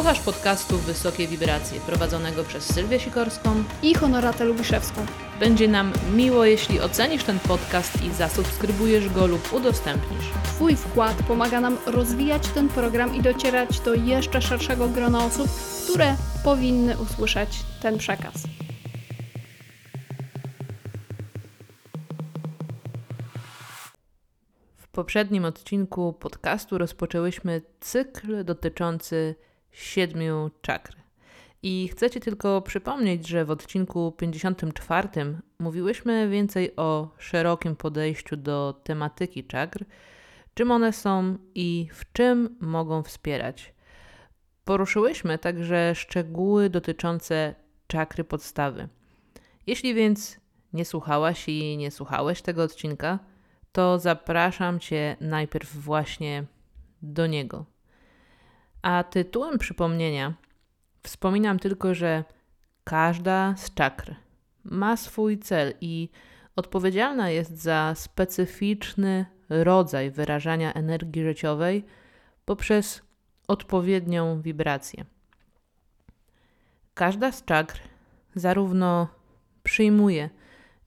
Słuchasz podcastu Wysokie Wibracje, prowadzonego przez Sylwię Sikorską. I Honoratę Lubiszewską. Będzie nam miło, jeśli ocenisz ten podcast i zasubskrybujesz go lub udostępnisz. Twój wkład pomaga nam rozwijać ten program i docierać do jeszcze szerszego grona osób, które powinny usłyszeć ten przekaz. W poprzednim odcinku podcastu rozpoczęłyśmy cykl dotyczący siedmiu czakr. I chcę Ci tylko przypomnieć, że w odcinku 54 mówiłyśmy więcej o szerokim podejściu do tematyki czakr, czym one są i w czym mogą wspierać. Poruszyłyśmy także szczegóły dotyczące czakry podstawy. Jeśli więc nie słuchałaś i nie słuchałeś tego odcinka, to zapraszam Cię najpierw właśnie do niego. A tytułem przypomnienia wspominam tylko, że każda z czakr ma swój cel i odpowiedzialna jest za specyficzny rodzaj wyrażania energii życiowej poprzez odpowiednią wibrację. Każda z czakr zarówno przyjmuje,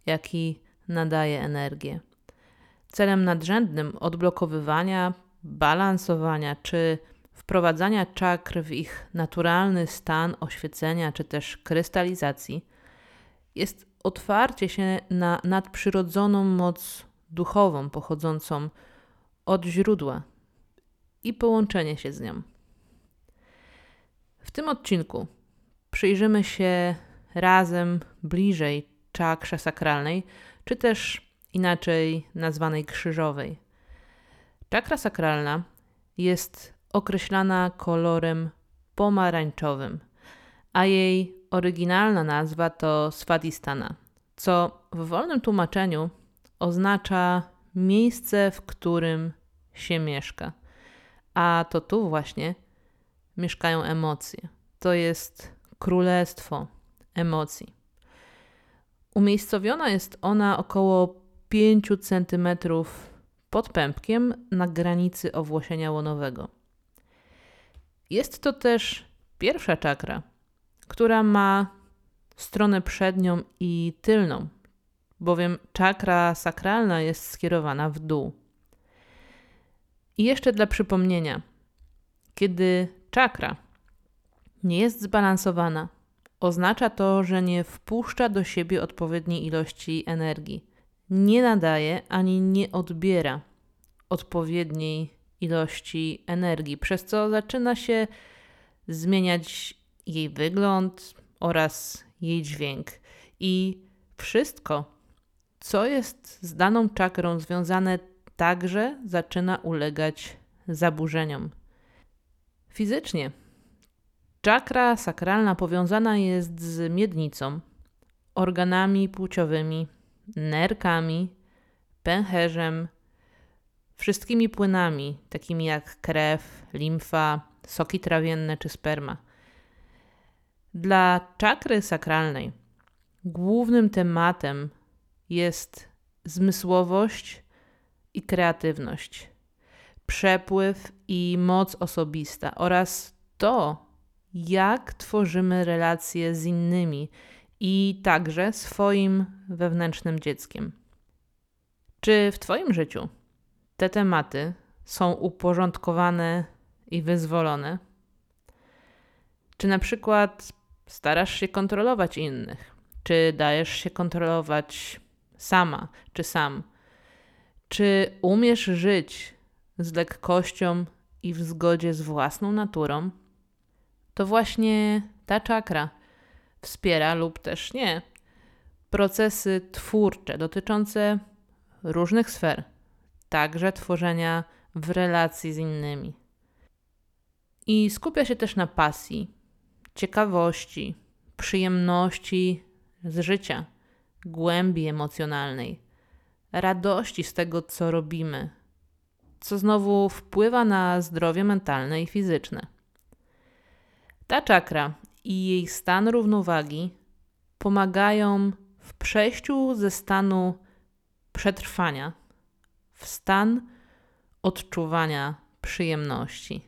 jak i nadaje energię. Celem nadrzędnym odblokowywania, balansowania czy wprowadzania czakr w ich naturalny stan oświecenia czy też krystalizacji jest otwarcie się na nadprzyrodzoną moc duchową pochodzącą od źródła i połączenie się z nią. W tym odcinku przyjrzymy się razem bliżej czakrze sakralnej, czy też inaczej nazwanej krzyżowej. Czakra sakralna jest określana kolorem pomarańczowym, a jej oryginalna nazwa to Swadistana, co w wolnym tłumaczeniu oznacza miejsce, w którym się mieszka. A to tu właśnie mieszkają emocje. To jest królestwo emocji. Umiejscowiona jest ona około 5 cm pod pępkiem na granicy owłosienia łonowego. Jest to też pierwsza czakra, która ma stronę przednią i tylną, bowiem czakra sakralna jest skierowana w dół. I jeszcze dla przypomnienia, kiedy czakra nie jest zbalansowana, oznacza to, że nie wpuszcza do siebie odpowiedniej ilości energii, nie nadaje ani nie odbiera odpowiedniej ilości energii, przez co zaczyna się zmieniać jej wygląd oraz jej dźwięk. I wszystko, co jest z daną czakrą związane, także zaczyna ulegać zaburzeniom. Fizycznie czakra sakralna powiązana jest z miednicą, organami płciowymi, nerkami, pęcherzem, wszystkimi płynami, takimi jak krew, limfa, soki trawienne czy sperma. Dla czakry sakralnej głównym tematem jest zmysłowość i kreatywność, przepływ i moc osobista oraz to, jak tworzymy relacje z innymi i także swoim wewnętrznym dzieckiem. Czy w Twoim życiu te tematy są uporządkowane i wyzwolone? Czy na przykład starasz się kontrolować innych? Czy dajesz się kontrolować sama czy sam? Czy umiesz żyć z lekkością i w zgodzie z własną naturą, to właśnie ta czakra wspiera lub też nie procesy twórcze dotyczące różnych sfer, także tworzenia w relacji z innymi. I skupia się też na pasji, ciekawości, przyjemności z życia, głębi emocjonalnej, radości z tego, co robimy, co znowu wpływa na zdrowie mentalne i fizyczne. Ta czakra i jej stan równowagi pomagają w przejściu ze stanu przetrwania w stan odczuwania przyjemności.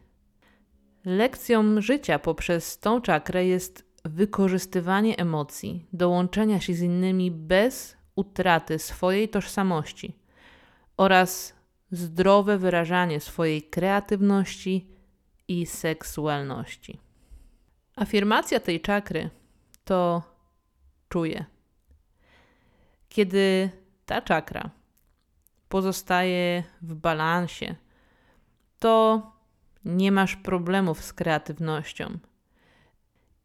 Lekcją życia poprzez tą czakrę jest wykorzystywanie emocji, dołączenia się z innymi bez utraty swojej tożsamości oraz zdrowe wyrażanie swojej kreatywności i seksualności. Afirmacja tej czakry to czuję. Kiedy ta czakra pozostaje w balansie, to nie masz problemów z kreatywnością.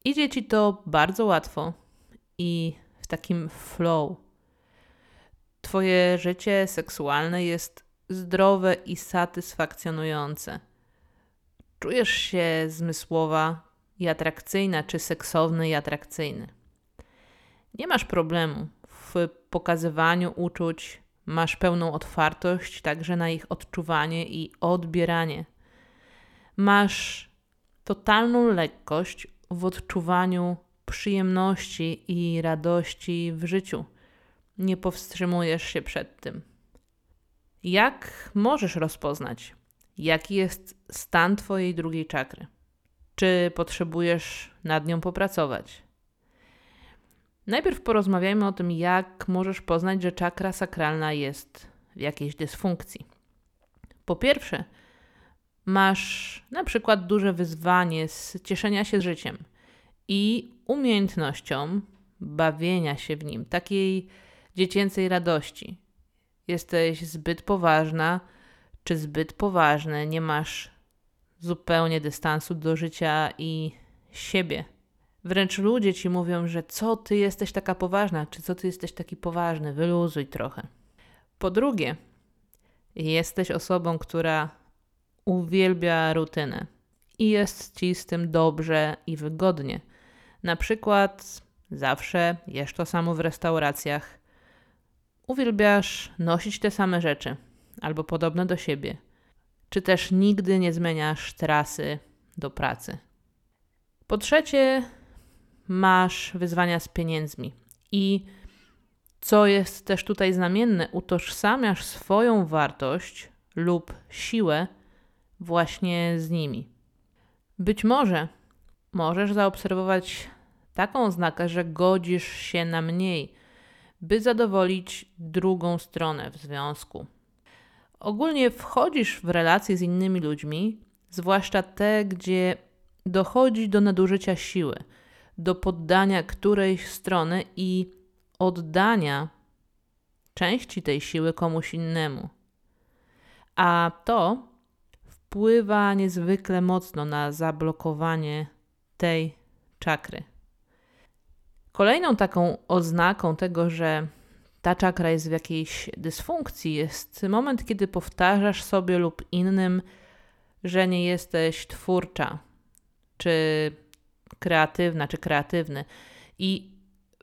Idzie ci to bardzo łatwo i w takim flow. Twoje życie seksualne jest zdrowe i satysfakcjonujące. Czujesz się zmysłowa i atrakcyjna, czy seksowny i atrakcyjny. Nie masz problemu w pokazywaniu uczuć, masz pełną otwartość także na ich odczuwanie i odbieranie. Masz totalną lekkość w odczuwaniu przyjemności i radości w życiu. Nie powstrzymujesz się przed tym. Jak możesz rozpoznać, jaki jest stan Twojej drugiej czakry? Czy potrzebujesz nad nią popracować? Najpierw porozmawiajmy o tym, jak możesz poznać, że czakra sakralna jest w jakiejś dysfunkcji. Po pierwsze, masz na przykład duże wyzwanie z cieszenia się życiem i umiejętnością bawienia się w nim, takiej dziecięcej radości. Jesteś zbyt poważna czy zbyt poważny, nie masz zupełnie dystansu do życia i siebie. Wręcz ludzie ci mówią, że co ty jesteś taka poważna, czy co ty jesteś taki poważny, wyluzuj trochę. Po drugie, jesteś osobą, która uwielbia rutynę i jest ci z tym dobrze i wygodnie. Na przykład zawsze jesz to samo w restauracjach. Uwielbiasz nosić te same rzeczy albo podobne do siebie. Czy też nigdy nie zmieniasz trasy do pracy. Po trzecie, masz wyzwania z pieniędzmi i co jest też tutaj znamienne, utożsamiasz swoją wartość lub siłę właśnie z nimi. Być może możesz zaobserwować taką oznakę, że godzisz się na mniej, by zadowolić drugą stronę w związku. Ogólnie wchodzisz w relacje z innymi ludźmi, zwłaszcza te, gdzie dochodzi do nadużycia siły, do poddania którejś strony i oddania części tej siły komuś innemu. A to wpływa niezwykle mocno na zablokowanie tej czakry. Kolejną taką oznaką tego, że ta czakra jest w jakiejś dysfunkcji, jest moment, kiedy powtarzasz sobie lub innym, że nie jesteś twórcza, czy kreatywna, czy kreatywny. I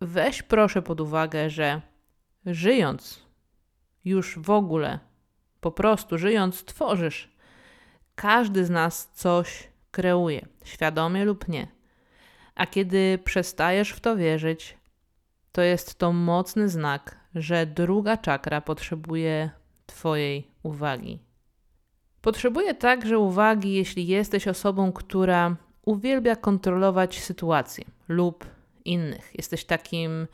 weź proszę pod uwagę, że żyjąc już w ogóle, po prostu żyjąc, tworzysz każdy z nas coś kreuje, świadomie lub nie. A kiedy przestajesz w to wierzyć, to jest to mocny znak, że druga czakra potrzebuje Twojej uwagi. Potrzebuje także uwagi, jeśli jesteś osobą, która uwielbia kontrolować sytuację lub innych. Jesteś takim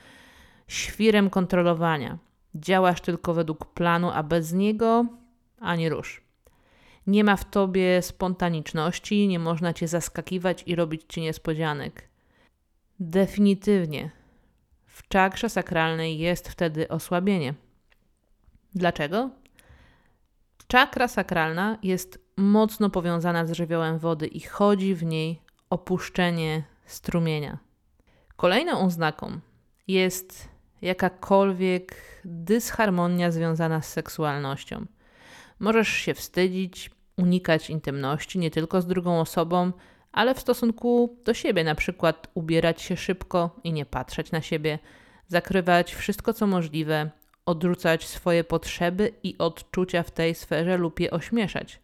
świrem kontrolowania. Działasz tylko według planu, a bez niego ani rusz. Nie ma w tobie spontaniczności, nie można cię zaskakiwać i robić ci niespodzianek. Definitywnie w czakrze sakralnej jest wtedy osłabienie. Dlaczego? Czakra sakralna jest mocno powiązana z żywiołem wody i chodzi w niej opuszczenie strumienia. Kolejną oznaką jest jakakolwiek dysharmonia związana z seksualnością. Możesz się wstydzić, unikać intymności nie tylko z drugą osobą, ale w stosunku do siebie, na przykład ubierać się szybko i nie patrzeć na siebie, zakrywać wszystko co możliwe, odrzucać swoje potrzeby i odczucia w tej sferze lub je ośmieszać.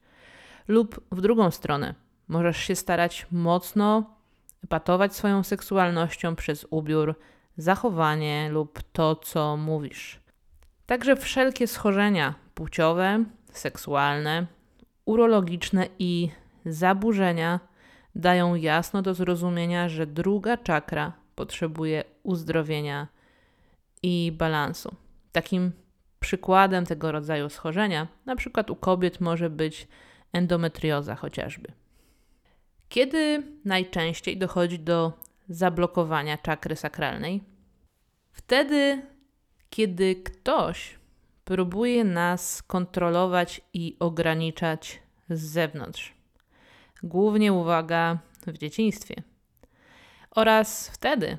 Lub w drugą stronę, możesz się starać mocno epatować swoją seksualnością przez ubiór, zachowanie lub to, co mówisz. Także wszelkie schorzenia płciowe, seksualne, urologiczne i zaburzenia dają jasno do zrozumienia, że druga czakra potrzebuje uzdrowienia i balansu. Takim przykładem tego rodzaju schorzenia, na przykład u kobiet, może być endometrioza chociażby. Kiedy najczęściej dochodzi do zablokowania czakry sakralnej? Wtedy, kiedy ktoś próbuje nas kontrolować i ograniczać z zewnątrz. Głównie uwaga w dzieciństwie. Oraz wtedy,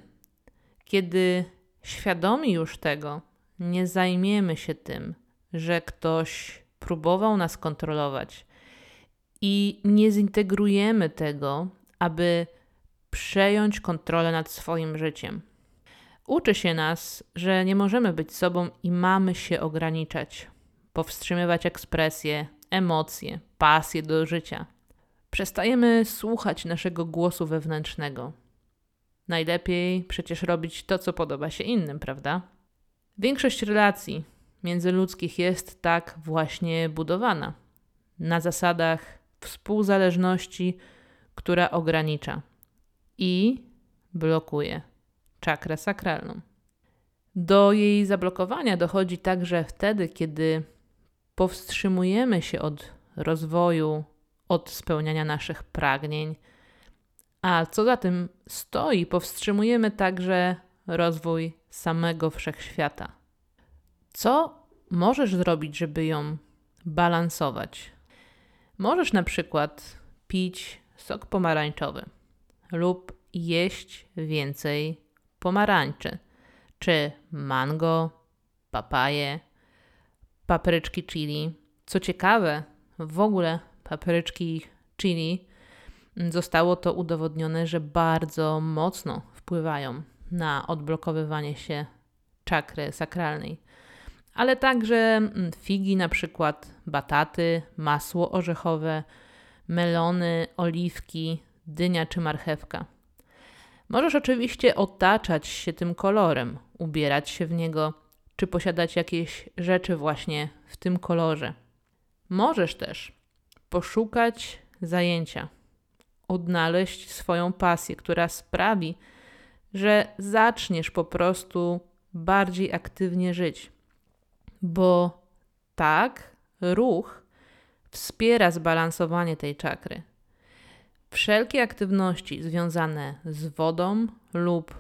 kiedy świadomi już tego, nie zajmiemy się tym, że ktoś próbował nas kontrolować i nie zintegrujemy tego, aby przejąć kontrolę nad swoim życiem. Uczy się nas, że nie możemy być sobą i mamy się ograniczać, powstrzymywać ekspresje, emocje, pasje do życia. Przestajemy słuchać naszego głosu wewnętrznego. Najlepiej przecież robić to, co podoba się innym, prawda? Większość relacji międzyludzkich jest tak właśnie budowana na zasadach współzależności, która ogranicza i blokuje czakrę sakralną. Do jej zablokowania dochodzi także wtedy, kiedy powstrzymujemy się od rozwoju, od spełniania naszych pragnień, a co za tym stoi, powstrzymujemy także rozwój samego wszechświata. Co możesz zrobić, żeby ją balansować? Możesz na przykład pić sok pomarańczowy lub jeść więcej pomarańczy, czy mango, papaje, papryczki chili. Co ciekawe, w ogóle papryczki chili zostało to udowodnione, że bardzo mocno wpływają na odblokowywanie się czakry sakralnej. Ale także mm, figi, na przykład bataty, masło orzechowe, melony, oliwki, dynia czy marchewka. Możesz oczywiście otaczać się tym kolorem, ubierać się w niego, czy posiadać jakieś rzeczy właśnie w tym kolorze. Możesz też poszukać zajęcia, odnaleźć swoją pasję, która sprawi, że zaczniesz po prostu bardziej aktywnie żyć. Bo tak, ruch wspiera zbalansowanie tej czakry. Wszelkie aktywności związane z wodą lub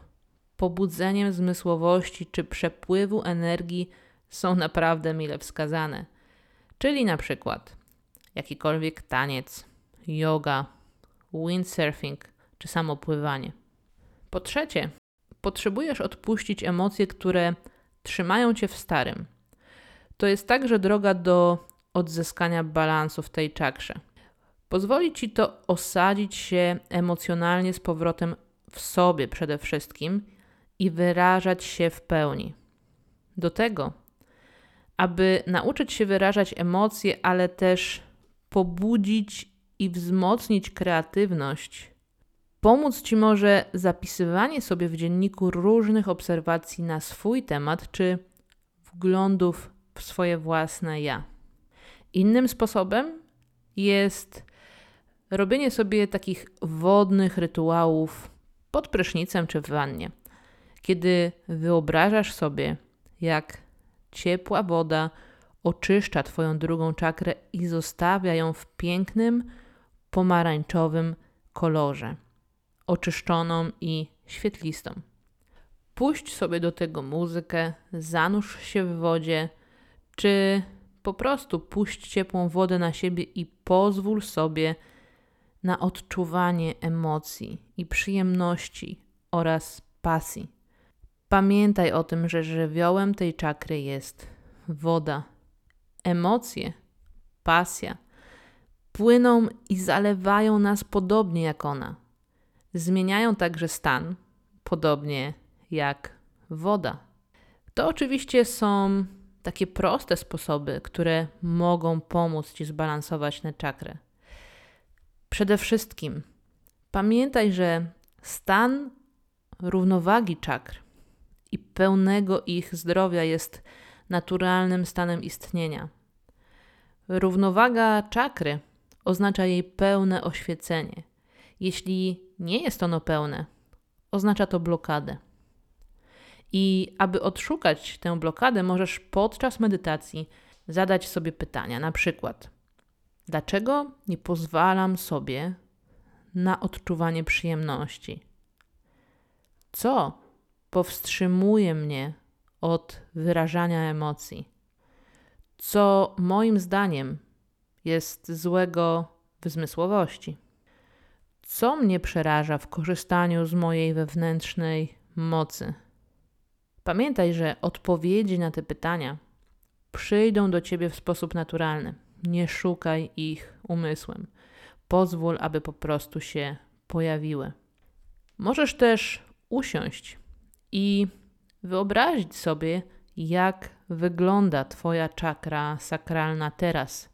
pobudzeniem zmysłowości czy przepływu energii są naprawdę mile wskazane. Czyli na przykład jakikolwiek taniec, yoga, windsurfing czy samopływanie. Po trzecie, potrzebujesz odpuścić emocje, które trzymają cię w starym. To jest także droga do odzyskania balansu w tej czakrze. Pozwoli ci to osadzić się emocjonalnie z powrotem w sobie przede wszystkim i wyrażać się w pełni. Do tego, aby nauczyć się wyrażać emocje, ale też pobudzić i wzmocnić kreatywność, pomóc ci może zapisywanie sobie w dzienniku różnych obserwacji na swój temat czy wglądów swoje własne ja. Innym sposobem jest robienie sobie takich wodnych rytuałów pod prysznicem czy w wannie. Kiedy wyobrażasz sobie, jak ciepła woda oczyszcza Twoją drugą czakrę i zostawia ją w pięknym, pomarańczowym kolorze, oczyszczoną i świetlistą. Puść sobie do tego muzykę, zanurz się w wodzie, czy po prostu puść ciepłą wodę na siebie i pozwól sobie na odczuwanie emocji i przyjemności oraz pasji. Pamiętaj o tym, że żywiołem tej czakry jest woda. Emocje, pasja płyną i zalewają nas podobnie jak ona. Zmieniają także stan, podobnie jak woda. To oczywiście są takie proste sposoby, które mogą pomóc Ci zbalansować tę czakrę. Przede wszystkim pamiętaj, że stan równowagi czakr i pełnego ich zdrowia jest naturalnym stanem istnienia. Równowaga czakry oznacza jej pełne oświecenie. Jeśli nie jest ono pełne, oznacza to blokadę. I aby odszukać tę blokadę, możesz podczas medytacji zadać sobie pytania, na przykład: Dlaczego nie pozwalam sobie na odczuwanie przyjemności? Co powstrzymuje mnie od wyrażania emocji? Co moim zdaniem jest złego w zmysłowości? Co mnie przeraża w korzystaniu z mojej wewnętrznej mocy? Pamiętaj, że odpowiedzi na te pytania przyjdą do ciebie w sposób naturalny. Nie szukaj ich umysłem. Pozwól, aby po prostu się pojawiły. Możesz też usiąść i wyobrazić sobie, jak wygląda Twoja czakra sakralna teraz.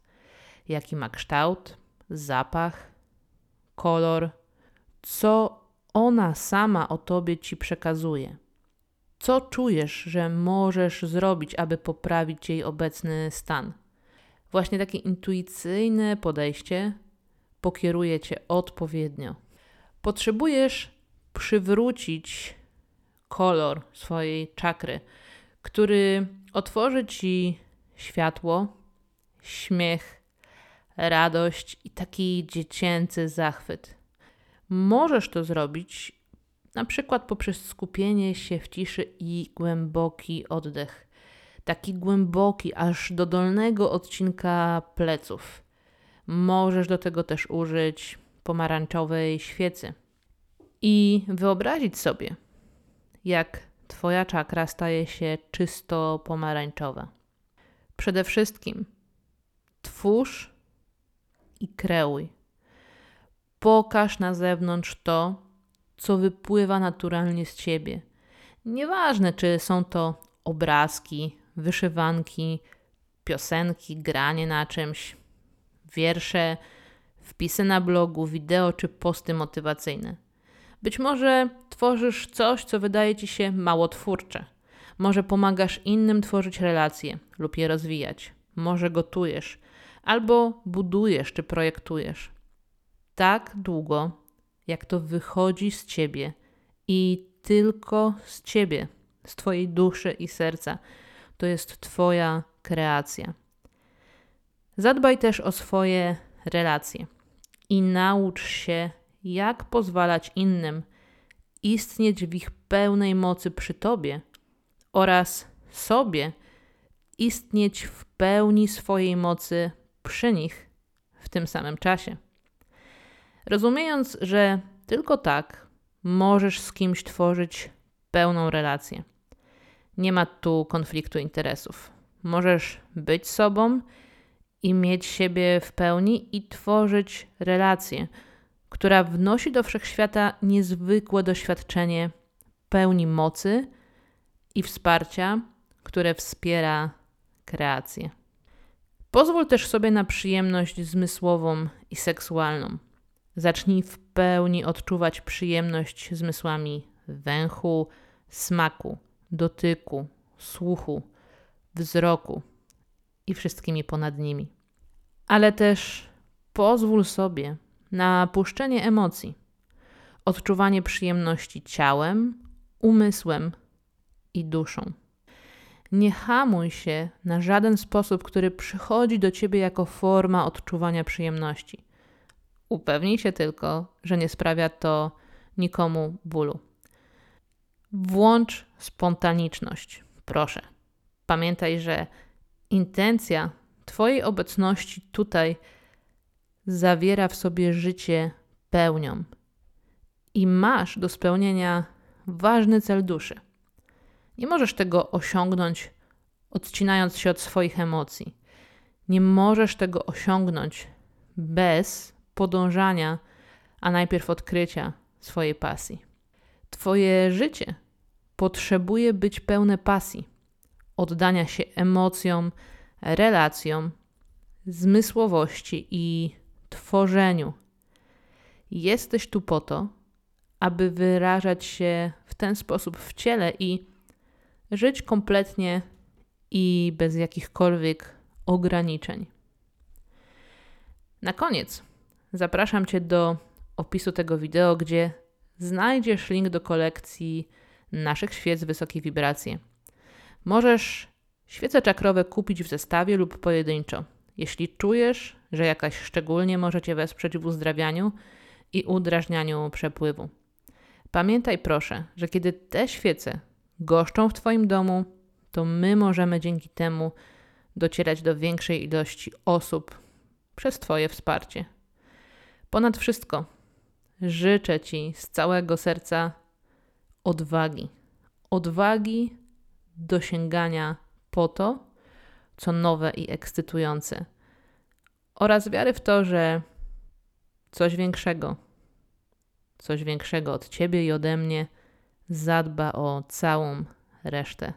Jaki ma kształt, zapach, kolor, co ona sama o Tobie Ci przekazuje. Co czujesz, że możesz zrobić, aby poprawić jej obecny stan? Właśnie takie intuicyjne podejście pokieruje cię odpowiednio. Potrzebujesz przywrócić kolor swojej czakry, który otworzy ci światło, śmiech, radość i taki dziecięcy zachwyt. Możesz to zrobić na przykład poprzez skupienie się w ciszy i głęboki oddech. Taki głęboki, aż do dolnego odcinka pleców. Możesz do tego też użyć pomarańczowej świecy i wyobrazić sobie, jak Twoja czakra staje się czysto pomarańczowa. Przede wszystkim twórz i kreuj. Pokaż na zewnątrz to, co wypływa naturalnie z ciebie. Nieważne, czy są to obrazki, wyszywanki, piosenki, granie na czymś, wiersze, wpisy na blogu, wideo czy posty motywacyjne. Być może tworzysz coś, co wydaje ci się mało twórcze. Może pomagasz innym tworzyć relacje lub je rozwijać. Może gotujesz, albo budujesz czy projektujesz. Tak długo, jak to wychodzi z ciebie i tylko z ciebie, z twojej duszy i serca, to jest twoja kreacja. Zadbaj też o swoje relacje i naucz się, jak pozwalać innym istnieć w ich pełnej mocy przy tobie oraz sobie istnieć w pełni swojej mocy przy nich w tym samym czasie. Rozumiejąc, że tylko tak możesz z kimś tworzyć pełną relację. Nie ma tu konfliktu interesów. Możesz być sobą i mieć siebie w pełni i tworzyć relację, która wnosi do wszechświata niezwykłe doświadczenie pełni mocy i wsparcia, które wspiera kreację. Pozwól też sobie na przyjemność zmysłową i seksualną. Zacznij w pełni odczuwać przyjemność zmysłami węchu, smaku, dotyku, słuchu, wzroku i wszystkimi ponad nimi. Ale też pozwól sobie na puszczenie emocji, odczuwanie przyjemności ciałem, umysłem i duszą. Nie hamuj się na żaden sposób, który przychodzi do ciebie jako forma odczuwania przyjemności. Upewnij się tylko, że nie sprawia to nikomu bólu. Włącz spontaniczność, proszę. Pamiętaj, że intencja Twojej obecności tutaj zawiera w sobie życie pełnią i masz do spełnienia ważny cel duszy. Nie możesz tego osiągnąć odcinając się od swoich emocji. Nie możesz tego osiągnąć bez podążania, a najpierw odkrycia swojej pasji. Twoje życie potrzebuje być pełne pasji, oddania się emocjom, relacjom, zmysłowości i tworzeniu. Jesteś tu po to, aby wyrażać się w ten sposób w ciele i żyć kompletnie i bez jakichkolwiek ograniczeń. Na koniec zapraszam Cię do opisu tego wideo, gdzie znajdziesz link do kolekcji naszych świec wysokiej wibracji. Możesz świece czakrowe kupić w zestawie lub pojedynczo, jeśli czujesz, że jakaś szczególnie może Cię wesprzeć w uzdrawianiu i udrażnianiu przepływu. Pamiętaj proszę, że kiedy te świece goszczą w Twoim domu, to my możemy dzięki temu docierać do większej ilości osób przez Twoje wsparcie. Ponad wszystko życzę Ci z całego serca odwagi. Odwagi do sięgania po to, co nowe i ekscytujące, oraz wiary w to, że coś większego, coś większego od Ciebie i ode mnie zadba o całą resztę